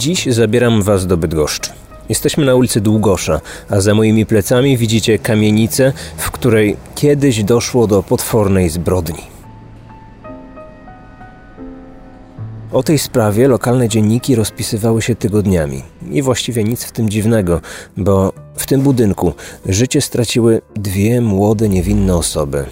Dziś zabieram Was do Bydgoszczy. Jesteśmy na ulicy Długosza, a za moimi plecami widzicie kamienicę, w której kiedyś doszło do potwornej zbrodni. O tej sprawie lokalne dzienniki rozpisywały się tygodniami. I właściwie nic w tym dziwnego, bo w tym budynku życie straciły dwie młode, niewinne osoby.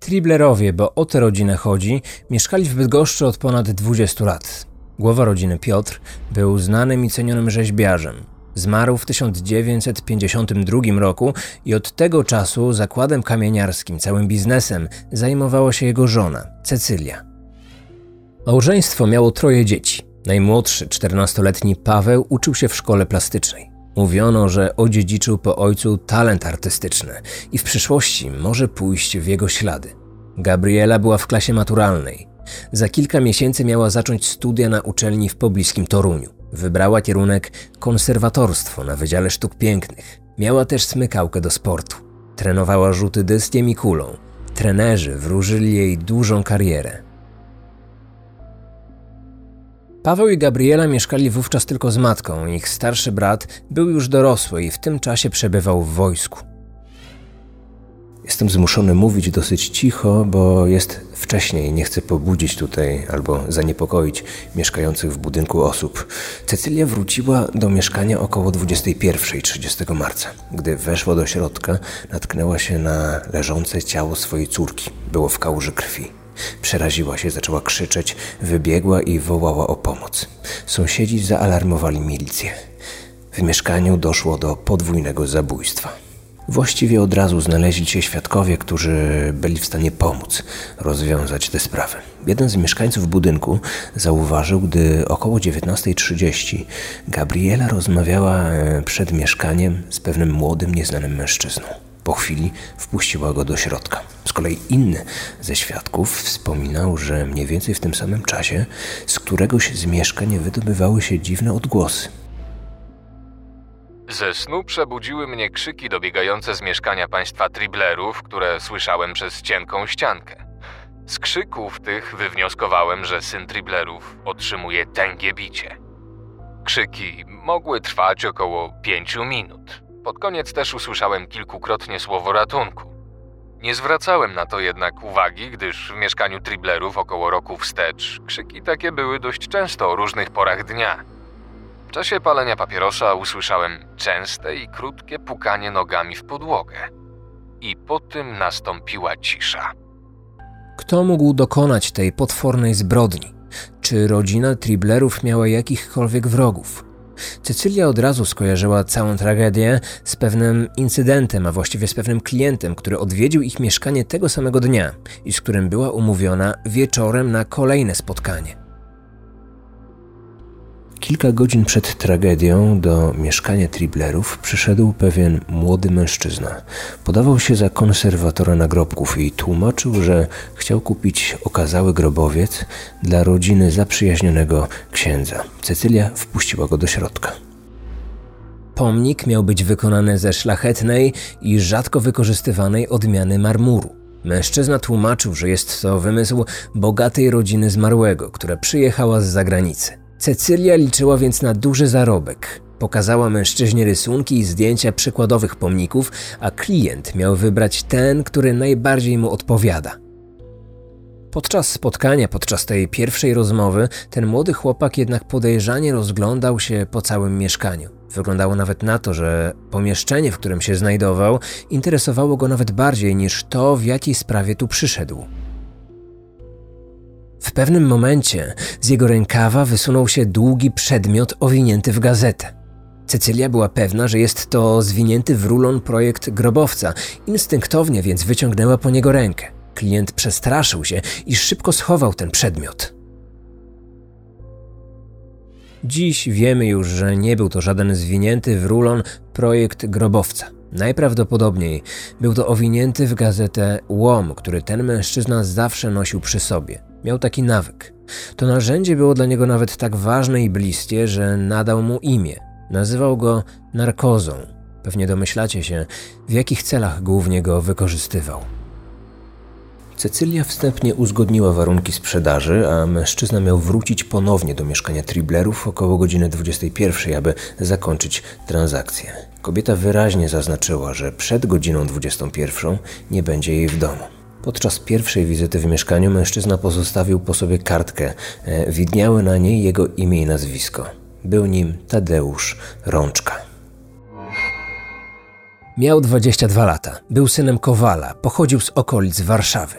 Triblerowie, bo o tę rodzinę chodzi, mieszkali w Bydgoszczy od ponad 20 lat. Głowa rodziny Piotr był znanym i cenionym rzeźbiarzem. Zmarł w 1952 roku i od tego czasu zakładem kamieniarskim, całym biznesem zajmowała się jego żona, Cecylia. Małżeństwo miało troje dzieci. Najmłodszy, 14-letni Paweł uczył się w szkole plastycznej. Mówiono, że odziedziczył po ojcu talent artystyczny i w przyszłości może pójść w jego ślady. Gabriela była w klasie maturalnej. Za kilka miesięcy miała zacząć studia na uczelni w pobliskim Toruniu. Wybrała kierunek konserwatorstwo na Wydziale Sztuk Pięknych. Miała też smykałkę do sportu. Trenowała rzuty dyskiem i kulą. Trenerzy wróżyli jej dużą karierę. Paweł i Gabriela mieszkali wówczas tylko z matką. Ich starszy brat był już dorosły i w tym czasie przebywał w wojsku. Jestem zmuszony mówić dosyć cicho, bo jest wcześniej. Nie chcę pobudzić tutaj albo zaniepokoić mieszkających w budynku osób. Cecylia wróciła do mieszkania około 21.30 marca. Gdy weszła do środka, natknęła się na leżące ciało swojej córki. Było w kałuży krwi. Przeraziła się, zaczęła krzyczeć, wybiegła i wołała o pomoc. Sąsiedzi zaalarmowali milicję. W mieszkaniu doszło do podwójnego zabójstwa. Właściwie od razu znaleźli się świadkowie, którzy byli w stanie pomóc rozwiązać tę sprawę. Jeden z mieszkańców budynku zauważył, gdy około 19.30 Gabriela rozmawiała e, przed mieszkaniem z pewnym młodym, nieznanym mężczyzną. Po chwili wpuściła go do środka. Z kolei inny ze świadków wspominał, że mniej więcej w tym samym czasie z któregoś z mieszkań wydobywały się dziwne odgłosy. Ze snu przebudziły mnie krzyki dobiegające z mieszkania państwa Triblerów, które słyszałem przez cienką ściankę. Z krzyków tych wywnioskowałem, że syn Triblerów otrzymuje tęgie bicie. Krzyki mogły trwać około pięciu minut. Pod koniec też usłyszałem kilkukrotnie słowo ratunku. Nie zwracałem na to jednak uwagi, gdyż w mieszkaniu Triblerów około roku wstecz krzyki takie były dość często o różnych porach dnia. W czasie palenia papierosa usłyszałem częste i krótkie pukanie nogami w podłogę. I po tym nastąpiła cisza. Kto mógł dokonać tej potwornej zbrodni? Czy rodzina Triblerów miała jakichkolwiek wrogów? Cecylia od razu skojarzyła całą tragedię z pewnym incydentem, a właściwie z pewnym klientem, który odwiedził ich mieszkanie tego samego dnia i z którym była umówiona wieczorem na kolejne spotkanie. Kilka godzin przed tragedią do mieszkania Triblerów przyszedł pewien młody mężczyzna. Podawał się za konserwatora nagrobków i tłumaczył, że chciał kupić okazały grobowiec dla rodziny zaprzyjaźnionego księdza. Cecylia wpuściła go do środka. Pomnik miał być wykonany ze szlachetnej i rzadko wykorzystywanej odmiany marmuru. Mężczyzna tłumaczył, że jest to wymysł bogatej rodziny zmarłego, która przyjechała z zagranicy. Cecylia liczyła więc na duży zarobek. Pokazała mężczyźnie rysunki i zdjęcia przykładowych pomników, a klient miał wybrać ten, który najbardziej mu odpowiada. Podczas spotkania, podczas tej pierwszej rozmowy, ten młody chłopak jednak podejrzanie rozglądał się po całym mieszkaniu. Wyglądało nawet na to, że pomieszczenie, w którym się znajdował, interesowało go nawet bardziej niż to, w jakiej sprawie tu przyszedł. W pewnym momencie z jego rękawa wysunął się długi przedmiot owinięty w gazetę. Cecylia była pewna, że jest to zwinięty w rulon projekt grobowca, instynktownie więc wyciągnęła po niego rękę. Klient przestraszył się i szybko schował ten przedmiot. Dziś wiemy już, że nie był to żaden zwinięty w rulon projekt grobowca. Najprawdopodobniej był to owinięty w gazetę łom, który ten mężczyzna zawsze nosił przy sobie. Miał taki nawyk. To narzędzie było dla niego nawet tak ważne i bliskie, że nadał mu imię. Nazywał go narkozą. Pewnie domyślacie się, w jakich celach głównie go wykorzystywał. Cecylia wstępnie uzgodniła warunki sprzedaży, a mężczyzna miał wrócić ponownie do mieszkania Triblerów około godziny 21, aby zakończyć transakcję. Kobieta wyraźnie zaznaczyła, że przed godziną 21 nie będzie jej w domu. Podczas pierwszej wizyty w mieszkaniu mężczyzna pozostawił po sobie kartkę. E, widniały na niej jego imię i nazwisko. Był nim Tadeusz Rączka. Miał 22 lata, był synem Kowala, pochodził z okolic Warszawy.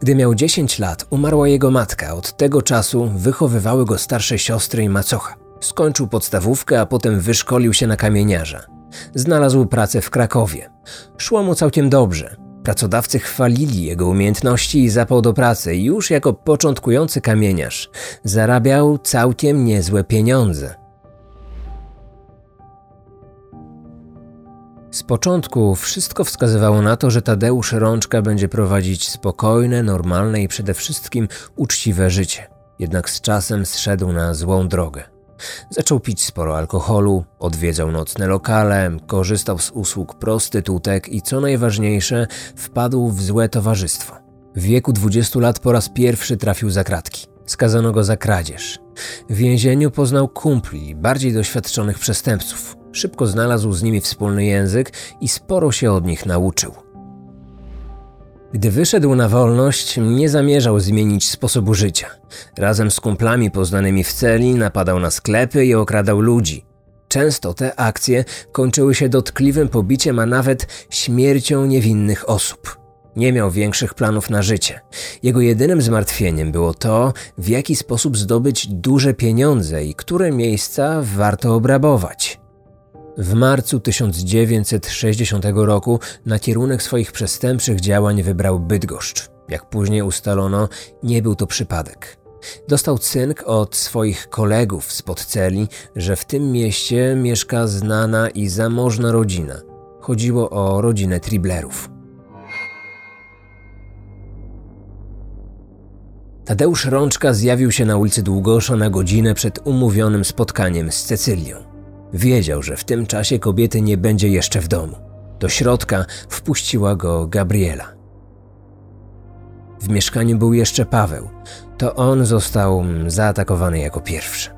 Gdy miał 10 lat, umarła jego matka. Od tego czasu wychowywały go starsze siostry i macocha. Skończył podstawówkę, a potem wyszkolił się na kamieniarza. Znalazł pracę w Krakowie. Szło mu całkiem dobrze. Pracodawcy chwalili jego umiejętności i zapał do pracy. Już jako początkujący kamieniarz zarabiał całkiem niezłe pieniądze. Z początku wszystko wskazywało na to, że Tadeusz Rączka będzie prowadzić spokojne, normalne i przede wszystkim uczciwe życie. Jednak z czasem zszedł na złą drogę. Zaczął pić sporo alkoholu, odwiedzał nocne lokale, korzystał z usług prostytutek i co najważniejsze, wpadł w złe towarzystwo. W wieku 20 lat po raz pierwszy trafił za kratki. Skazano go za kradzież. W więzieniu poznał kumpli, bardziej doświadczonych przestępców. Szybko znalazł z nimi wspólny język i sporo się od nich nauczył. Gdy wyszedł na wolność, nie zamierzał zmienić sposobu życia. Razem z kumplami poznanymi w celi napadał na sklepy i okradał ludzi. Często te akcje kończyły się dotkliwym pobiciem, a nawet śmiercią niewinnych osób. Nie miał większych planów na życie. Jego jedynym zmartwieniem było to, w jaki sposób zdobyć duże pieniądze i które miejsca warto obrabować. W marcu 1960 roku na kierunek swoich przestępczych działań wybrał Bydgoszcz. Jak później ustalono, nie był to przypadek. Dostał cynk od swoich kolegów z celi, że w tym mieście mieszka znana i zamożna rodzina. Chodziło o rodzinę Triblerów. Tadeusz Rączka zjawił się na ulicy Długosza na godzinę przed umówionym spotkaniem z Cecylią. Wiedział, że w tym czasie kobiety nie będzie jeszcze w domu. Do środka wpuściła go Gabriela. W mieszkaniu był jeszcze Paweł. To on został zaatakowany jako pierwszy.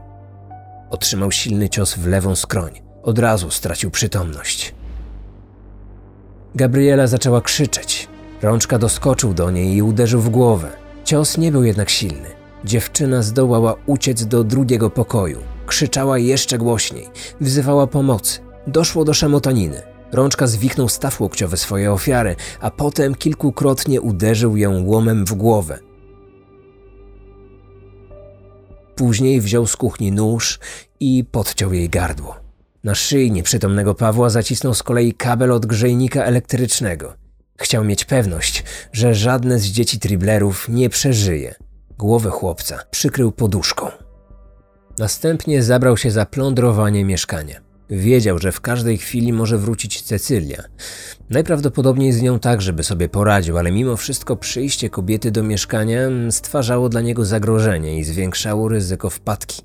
Otrzymał silny cios w lewą skroń. Od razu stracił przytomność. Gabriela zaczęła krzyczeć. Rączka doskoczył do niej i uderzył w głowę. Cios nie był jednak silny. Dziewczyna zdołała uciec do drugiego pokoju. Krzyczała jeszcze głośniej, wzywała pomocy. Doszło do szamotaniny. Rączka zwiknął staw łokciowy swojej ofiary, a potem kilkukrotnie uderzył ją łomem w głowę. Później wziął z kuchni nóż i podciął jej gardło. Na szyi nieprzytomnego Pawła zacisnął z kolei kabel od grzejnika elektrycznego. Chciał mieć pewność, że żadne z dzieci Triblerów nie przeżyje. Głowę chłopca przykrył poduszką. Następnie zabrał się za plądrowanie mieszkania. Wiedział, że w każdej chwili może wrócić Cecylia. Najprawdopodobniej z nią tak, żeby sobie poradził, ale mimo wszystko przyjście kobiety do mieszkania stwarzało dla niego zagrożenie i zwiększało ryzyko wpadki.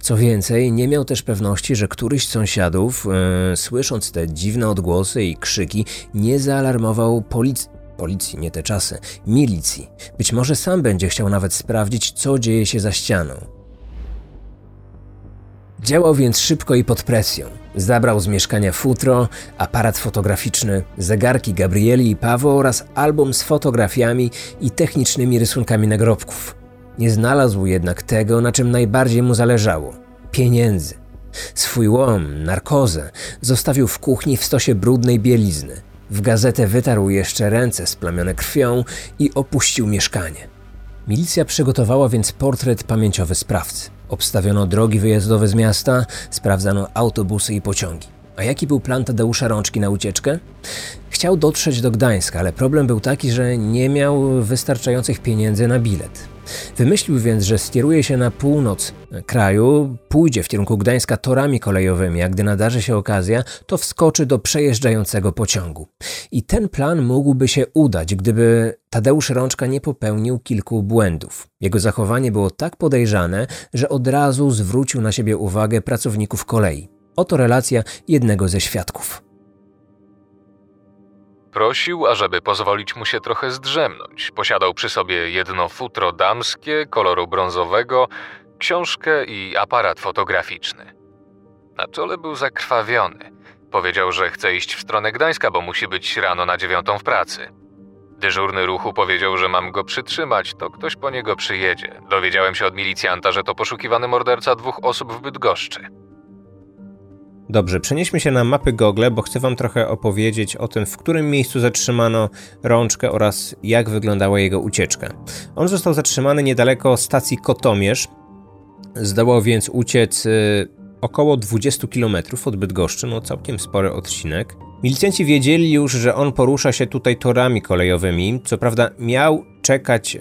Co więcej, nie miał też pewności, że któryś z sąsiadów, e, słysząc te dziwne odgłosy i krzyki, nie zaalarmował policji. Policji, nie te czasy, milicji. Być może sam będzie chciał nawet sprawdzić, co dzieje się za ścianą. Działał więc szybko i pod presją. Zabrał z mieszkania futro, aparat fotograficzny, zegarki Gabrieli i Paweł oraz album z fotografiami i technicznymi rysunkami nagrobków. Nie znalazł jednak tego, na czym najbardziej mu zależało pieniędzy. Swój łom, narkozę, zostawił w kuchni w stosie brudnej bielizny. W gazetę wytarł jeszcze ręce splamione krwią i opuścił mieszkanie. Milicja przygotowała więc portret pamięciowy sprawcy. Obstawiono drogi wyjazdowe z miasta, sprawdzano autobusy i pociągi. A jaki był plan Tadeusza Rączki na ucieczkę? Chciał dotrzeć do Gdańska, ale problem był taki, że nie miał wystarczających pieniędzy na bilet. Wymyślił więc, że skieruje się na północ kraju, pójdzie w kierunku Gdańska torami kolejowymi, a gdy nadarzy się okazja, to wskoczy do przejeżdżającego pociągu. I ten plan mógłby się udać, gdyby Tadeusz Rączka nie popełnił kilku błędów. Jego zachowanie było tak podejrzane, że od razu zwrócił na siebie uwagę pracowników kolei. Oto relacja jednego ze świadków. Prosił, ażeby pozwolić mu się trochę zdrzemnąć. Posiadał przy sobie jedno futro damskie koloru brązowego, książkę i aparat fotograficzny. Na czole był zakrwawiony. Powiedział, że chce iść w stronę Gdańska, bo musi być rano na dziewiątą w pracy. Dyżurny ruchu powiedział, że mam go przytrzymać, to ktoś po niego przyjedzie. Dowiedziałem się od milicjanta, że to poszukiwany morderca dwóch osób w Bydgoszczy. Dobrze, przenieśmy się na mapy Google, bo chcę Wam trochę opowiedzieć o tym, w którym miejscu zatrzymano rączkę oraz jak wyglądała jego ucieczka. On został zatrzymany niedaleko stacji Kotomierz. Zdołał więc uciec y, około 20 km od Bydgoszczy, no całkiem spory odcinek. Milicjanci wiedzieli już, że on porusza się tutaj torami kolejowymi. Co prawda miał czekać e,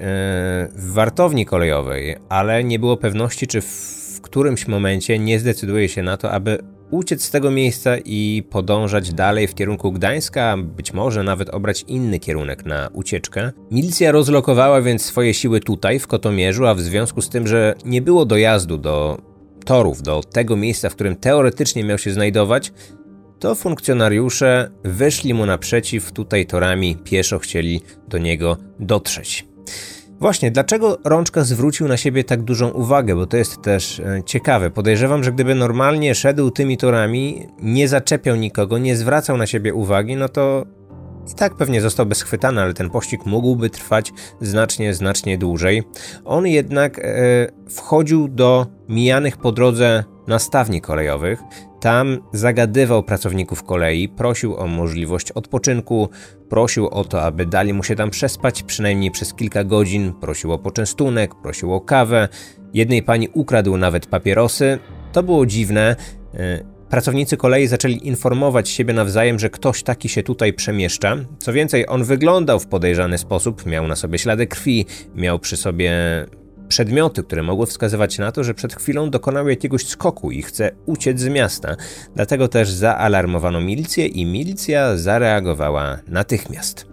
w wartowni kolejowej, ale nie było pewności, czy w którymś momencie nie zdecyduje się na to, aby uciec z tego miejsca i podążać dalej w kierunku Gdańska, być może nawet obrać inny kierunek na ucieczkę. Milicja rozlokowała więc swoje siły tutaj, w Kotomierzu, a w związku z tym, że nie było dojazdu do torów, do tego miejsca, w którym teoretycznie miał się znajdować, to funkcjonariusze wyszli mu naprzeciw, tutaj torami pieszo chcieli do niego dotrzeć. Właśnie, dlaczego Rączka zwrócił na siebie tak dużą uwagę, bo to jest też e, ciekawe. Podejrzewam, że gdyby normalnie szedł tymi torami, nie zaczepiał nikogo, nie zwracał na siebie uwagi, no to i tak pewnie zostałby schwytany, ale ten pościg mógłby trwać znacznie, znacznie dłużej. On jednak e, wchodził do mijanych po drodze nastawni kolejowych. Tam zagadywał pracowników kolei, prosił o możliwość odpoczynku, prosił o to, aby dali mu się tam przespać przynajmniej przez kilka godzin, prosił o poczęstunek, prosił o kawę. Jednej pani ukradł nawet papierosy. To było dziwne. E, pracownicy kolei zaczęli informować siebie nawzajem, że ktoś taki się tutaj przemieszcza. Co więcej, on wyglądał w podejrzany sposób, miał na sobie ślady krwi, miał przy sobie przedmioty, które mogły wskazywać na to, że przed chwilą dokonał jakiegoś skoku i chce uciec z miasta. Dlatego też zaalarmowano milicję i milicja zareagowała natychmiast.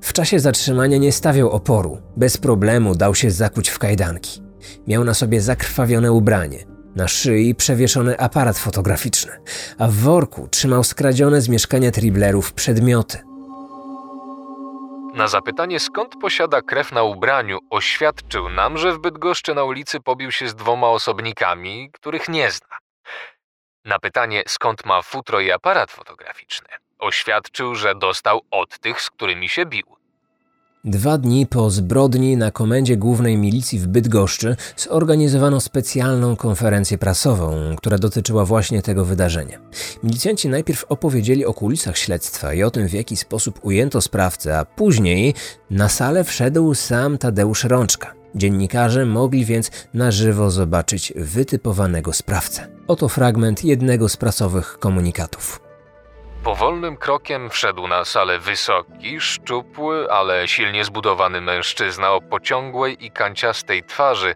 W czasie zatrzymania nie stawiał oporu. Bez problemu dał się zakuć w kajdanki. Miał na sobie zakrwawione ubranie. Na szyi przewieszony aparat fotograficzny, a w worku trzymał skradzione z mieszkania Triblerów przedmioty. Na zapytanie, skąd posiada krew na ubraniu, oświadczył nam, że w Bydgoszczy na ulicy pobił się z dwoma osobnikami, których nie zna. Na pytanie, skąd ma futro i aparat fotograficzny, oświadczył, że dostał od tych, z którymi się bił. Dwa dni po zbrodni na komendzie głównej milicji w Bydgoszczy zorganizowano specjalną konferencję prasową, która dotyczyła właśnie tego wydarzenia. Milicjanci najpierw opowiedzieli o kulisach śledztwa i o tym, w jaki sposób ujęto sprawcę, a później na salę wszedł sam Tadeusz Rączka. Dziennikarze mogli więc na żywo zobaczyć wytypowanego sprawcę. Oto fragment jednego z prasowych komunikatów. Powolnym krokiem wszedł na salę wysoki, szczupły, ale silnie zbudowany mężczyzna o pociągłej i kanciastej twarzy,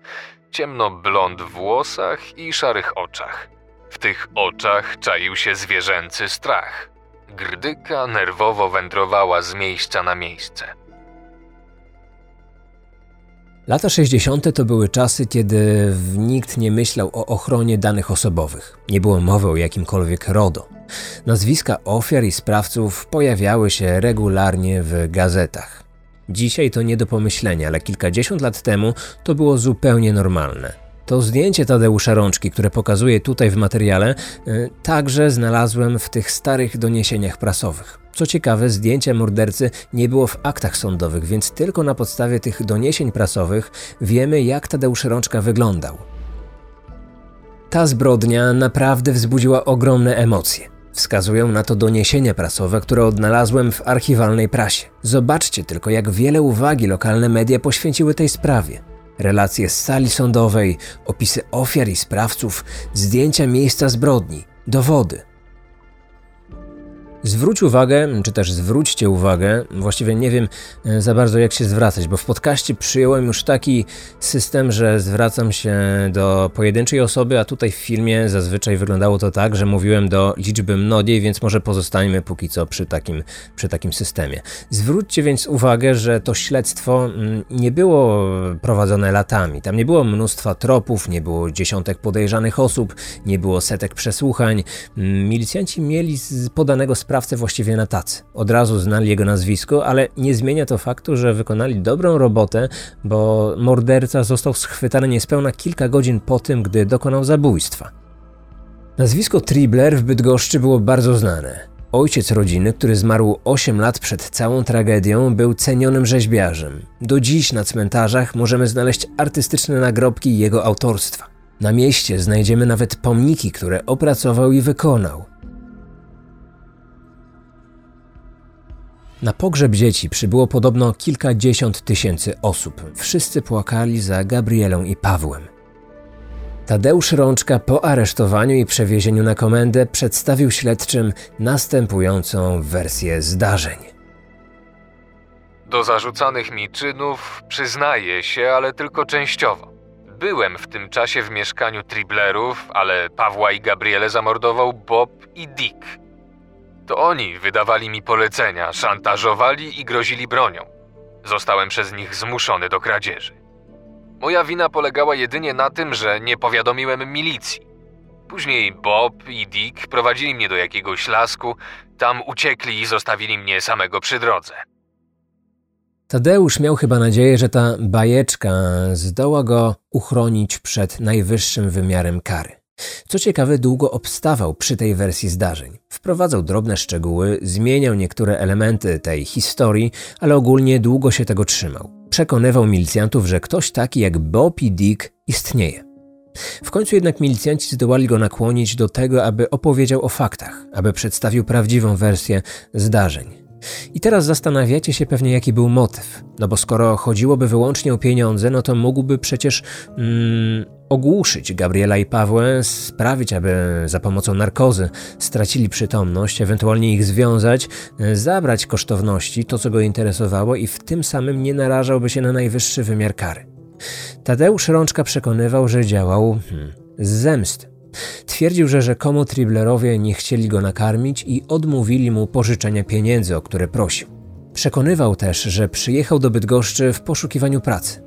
ciemno-blond włosach i szarych oczach. W tych oczach czaił się zwierzęcy strach. Grdyka nerwowo wędrowała z miejsca na miejsce. Lata 60. to były czasy, kiedy nikt nie myślał o ochronie danych osobowych. Nie było mowy o jakimkolwiek RODO. Nazwiska ofiar i sprawców pojawiały się regularnie w gazetach. Dzisiaj to nie do pomyślenia, ale kilkadziesiąt lat temu to było zupełnie normalne. To zdjęcie Tadeusza Rączki, które pokazuję tutaj w materiale, y, także znalazłem w tych starych doniesieniach prasowych. Co ciekawe, zdjęcia mordercy nie było w aktach sądowych, więc tylko na podstawie tych doniesień prasowych wiemy, jak Tadeusz Rączka wyglądał. Ta zbrodnia naprawdę wzbudziła ogromne emocje. Wskazują na to doniesienia prasowe, które odnalazłem w archiwalnej prasie. Zobaczcie tylko, jak wiele uwagi lokalne media poświęciły tej sprawie. Relacje z sali sądowej, opisy ofiar i sprawców, zdjęcia miejsca zbrodni, dowody – Zwróć uwagę, czy też zwróćcie uwagę, właściwie nie wiem e, za bardzo jak się zwracać, bo w podcaście przyjąłem już taki system, że zwracam się do pojedynczej osoby, a tutaj w filmie zazwyczaj wyglądało to tak, że mówiłem do liczby mnogiej, więc może pozostańmy póki co przy takim, przy takim systemie. Zwróćcie więc uwagę, że to śledztwo mm, nie było prowadzone latami. Tam nie było mnóstwa tropów, nie było dziesiątek podejrzanych osób, nie było setek przesłuchań. Mm, milicjanci mieli z podanego sprawy sprawcę właściwie na tacy. Od razu znali jego nazwisko, ale nie zmienia to faktu, że wykonali dobrą robotę, bo morderca został schwytany niespełna kilka godzin po tym, gdy dokonał zabójstwa. Nazwisko Tribler w Bydgoszczy było bardzo znane. Ojciec rodziny, który zmarł 8 lat przed całą tragedią, był cenionym rzeźbiarzem. Do dziś na cmentarzach możemy znaleźć artystyczne nagrobki jego autorstwa. Na mieście znajdziemy nawet pomniki, które opracował i wykonał. Na pogrzeb dzieci przybyło podobno kilkadziesiąt tysięcy osób. Wszyscy płakali za Gabrielą i Pawłem. Tadeusz Rączka po aresztowaniu i przewiezieniu na komendę przedstawił śledczym następującą wersję zdarzeń. Do zarzucanych mi czynów przyznaję się, ale tylko częściowo. Byłem w tym czasie w mieszkaniu Triblerów, ale Pawła i Gabriele zamordował Bob i Dick. To oni wydawali mi polecenia, szantażowali i grozili bronią. Zostałem przez nich zmuszony do kradzieży. Moja wina polegała jedynie na tym, że nie powiadomiłem milicji. Później Bob i Dick prowadzili mnie do jakiegoś lasku, tam uciekli i zostawili mnie samego przy drodze. Tadeusz miał chyba nadzieję, że ta bajeczka zdoła go uchronić przed najwyższym wymiarem kary. Co ciekawe, długo obstawał przy tej wersji zdarzeń. Wprowadzał drobne szczegóły, zmieniał niektóre elementy tej historii, ale ogólnie długo się tego trzymał. Przekonywał milicjantów, że ktoś taki jak Bob Dick istnieje. W końcu jednak milicjanci zdołali go nakłonić do tego, aby opowiedział o faktach, aby przedstawił prawdziwą wersję zdarzeń. I teraz zastanawiacie się pewnie, jaki był motyw. No bo skoro chodziłoby wyłącznie o pieniądze, no to mógłby przecież mm, ogłuszyć Gabriela i Pawłę, sprawić, aby za pomocą narkozy stracili przytomność, ewentualnie ich związać, zabrać kosztowności, to co go interesowało i w tym samym nie narażałby się na najwyższy wymiar kary. Tadeusz Rączka przekonywał, że działał hmm, z zemsty. Twierdził, że rzekomo Triblerowie nie chcieli go nakarmić i odmówili mu pożyczenia pieniędzy, o które prosił. Przekonywał też, że przyjechał do Bydgoszczy w poszukiwaniu pracy.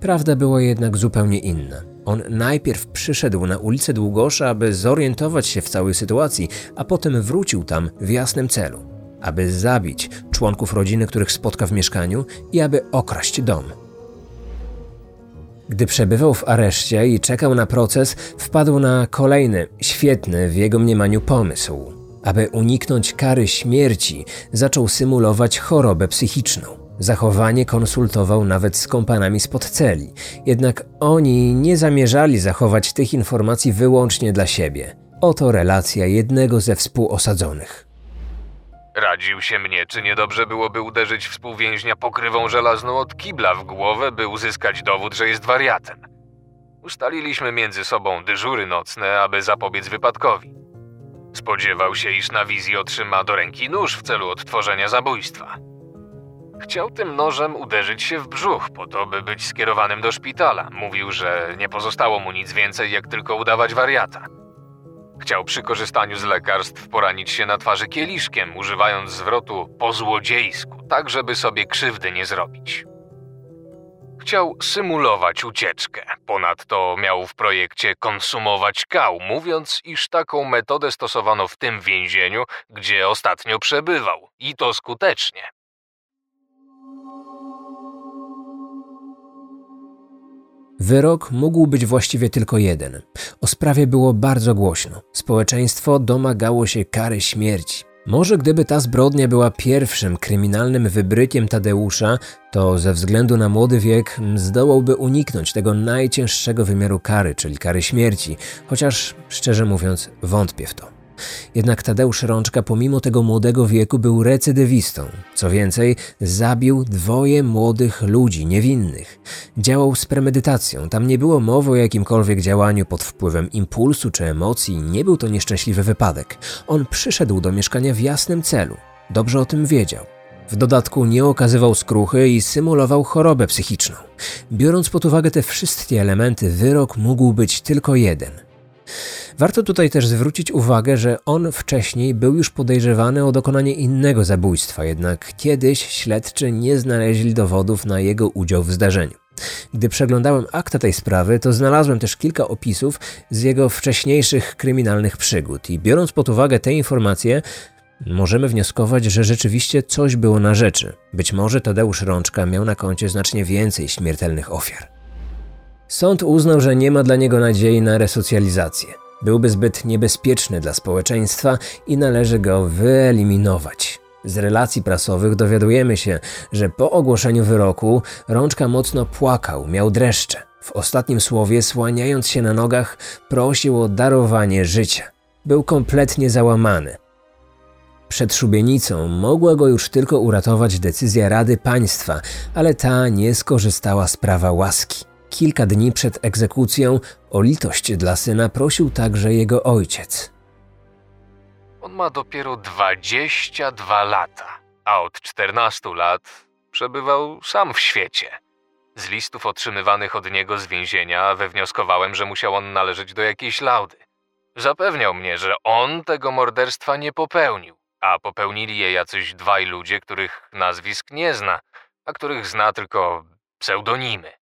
Prawda była jednak zupełnie inna. On najpierw przyszedł na ulicę Długosza, aby zorientować się w całej sytuacji, a potem wrócił tam w jasnym celu, aby zabić członków rodziny, których spotka w mieszkaniu i aby okraść dom. Gdy przebywał w areszcie i czekał na proces, wpadł na kolejny, świetny w jego mniemaniu pomysł. Aby uniknąć kary śmierci, zaczął symulować chorobę psychiczną. Zachowanie konsultował nawet z kompanami spod celi, jednak oni nie zamierzali zachować tych informacji wyłącznie dla siebie. Oto relacja jednego ze współosadzonych. Radził się mnie, czy niedobrze byłoby uderzyć współwięźnia pokrywą żelazną od kibla w głowę, by uzyskać dowód, że jest wariatem. Ustaliliśmy między sobą dyżury nocne, aby zapobiec wypadkowi. Spodziewał się, iż na wizji otrzyma do ręki nóż w celu odtworzenia zabójstwa. Chciał tym nożem uderzyć się w brzuch, po to, by być skierowanym do szpitala. Mówił, że nie pozostało mu nic więcej, jak tylko udawać wariata. Chciał przy korzystaniu z lekarstw poranić się na twarzy kieliszkiem, używając zwrotu po złodziejsku, tak żeby sobie krzywdy nie zrobić. Chciał symulować ucieczkę. Ponadto miał w projekcie konsumować kał, mówiąc, iż taką metodę stosowano w tym więzieniu, gdzie ostatnio przebywał. I to skutecznie. Wyrok mógł być właściwie tylko jeden. O sprawie było bardzo głośno. Społeczeństwo domagało się kary śmierci. Może gdyby ta zbrodnia była pierwszym kryminalnym wybrykiem Tadeusza, to ze względu na młody wiek zdołałby uniknąć tego najcięższego wymiaru kary, czyli kary śmierci, chociaż szczerze mówiąc wątpię w to. Jednak Tadeusz Rączka pomimo tego młodego wieku był recydywistą. Co więcej, zabił dwoje młodych ludzi, niewinnych. Działał z premedytacją, tam nie było mowy o jakimkolwiek działaniu pod wpływem impulsu czy emocji, nie był to nieszczęśliwy wypadek. On przyszedł do mieszkania w jasnym celu. Dobrze o tym wiedział. W dodatku nie okazywał skruchy i symulował chorobę psychiczną. Biorąc pod uwagę te wszystkie elementy, wyrok mógł być tylko jeden – Warto tutaj też zwrócić uwagę, że on wcześniej był już podejrzewany o dokonanie innego zabójstwa, jednak kiedyś śledczy nie znaleźli dowodów na jego udział w zdarzeniu. Gdy przeglądałem akta tej sprawy, to znalazłem też kilka opisów z jego wcześniejszych kryminalnych przygód i biorąc pod uwagę te informacje, Możemy wnioskować, że rzeczywiście coś było na rzeczy. Być może Tadeusz Rączka miał na koncie znacznie więcej śmiertelnych ofiar. Sąd uznał, że nie ma dla niego nadziei na resocjalizację. Byłby zbyt niebezpieczny dla społeczeństwa i należy go wyeliminować. Z relacji prasowych dowiadujemy się, że po ogłoszeniu wyroku Rączka mocno płakał, miał dreszcze. W ostatnim słowie, słaniając się na nogach, prosił o darowanie życia. Był kompletnie załamany. Przed szubienicą mogła go już tylko uratować decyzja Rady Państwa, ale ta nie skorzystała z prawa łaski. Kilka dni przed egzekucją o litość dla syna prosił także jego ojciec. On ma dopiero 22 lata, a od 14 lat przebywał sam w świecie. Z listów otrzymywanych od niego z więzienia wywnioskowałem, że musiał on należeć do jakiejś laudy. Zapewniał mnie, że on tego morderstwa nie popełnił, a popełnili je jacyś dwaj ludzie, których nazwisk nie zna, a których zna tylko pseudonimy.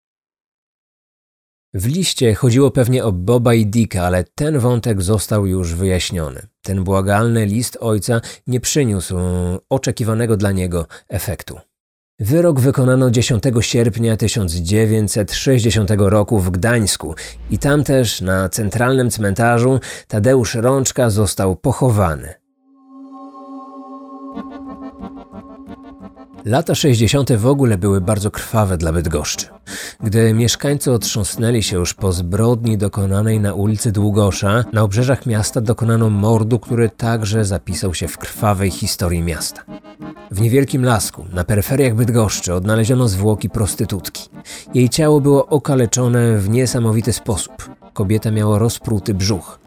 W liście chodziło pewnie o Boba i Dicka, ale ten wątek został już wyjaśniony. Ten błagalny list ojca nie przyniósł oczekiwanego dla niego efektu. Wyrok wykonano 10 sierpnia 1960 roku w Gdańsku i tam też na centralnym cmentarzu Tadeusz Rączka został pochowany. Lata 60. w ogóle były bardzo krwawe dla Bydgoszczy. Gdy mieszkańcy otrząsnęli się już po zbrodni dokonanej na ulicy Długosza, na obrzeżach miasta dokonano mordu, który także zapisał się w krwawej historii miasta. W niewielkim lasku, na peryferiach Bydgoszczy, odnaleziono zwłoki prostytutki. Jej ciało było okaleczone w niesamowity sposób. Kobieta miała rozpruty brzuch.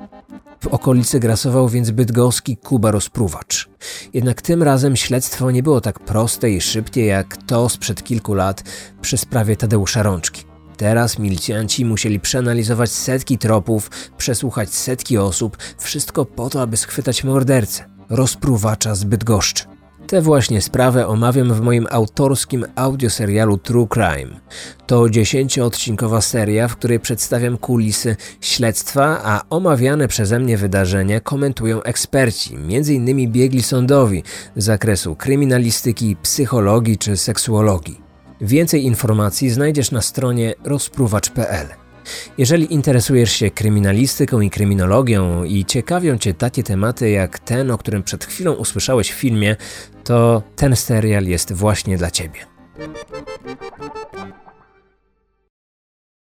W okolicy grasował więc bydgoski Kuba Rozpruwacz. Jednak tym razem śledztwo nie było tak proste i szybkie jak to sprzed kilku lat przy sprawie Tadeusza Rączki. Teraz milicjanci musieli przeanalizować setki tropów, przesłuchać setki osób, wszystko po to, aby schwytać mordercę, rozpruwacza z Bydgoszczy. Tę właśnie sprawę omawiam w moim autorskim audioserialu True Crime. To dziesięcioodcinkowa seria, w której przedstawiam kulisy śledztwa, a omawiane przeze mnie wydarzenia komentują eksperci, m.in. biegli sądowi z zakresu kryminalistyki, psychologii czy seksuologii. Więcej informacji znajdziesz na stronie rozpruwacz.pl. Jeżeli interesujesz się kryminalistyką i kryminologią i ciekawią Cię takie tematy jak ten, o którym przed chwilą usłyszałeś w filmie, to ten serial jest właśnie dla Ciebie.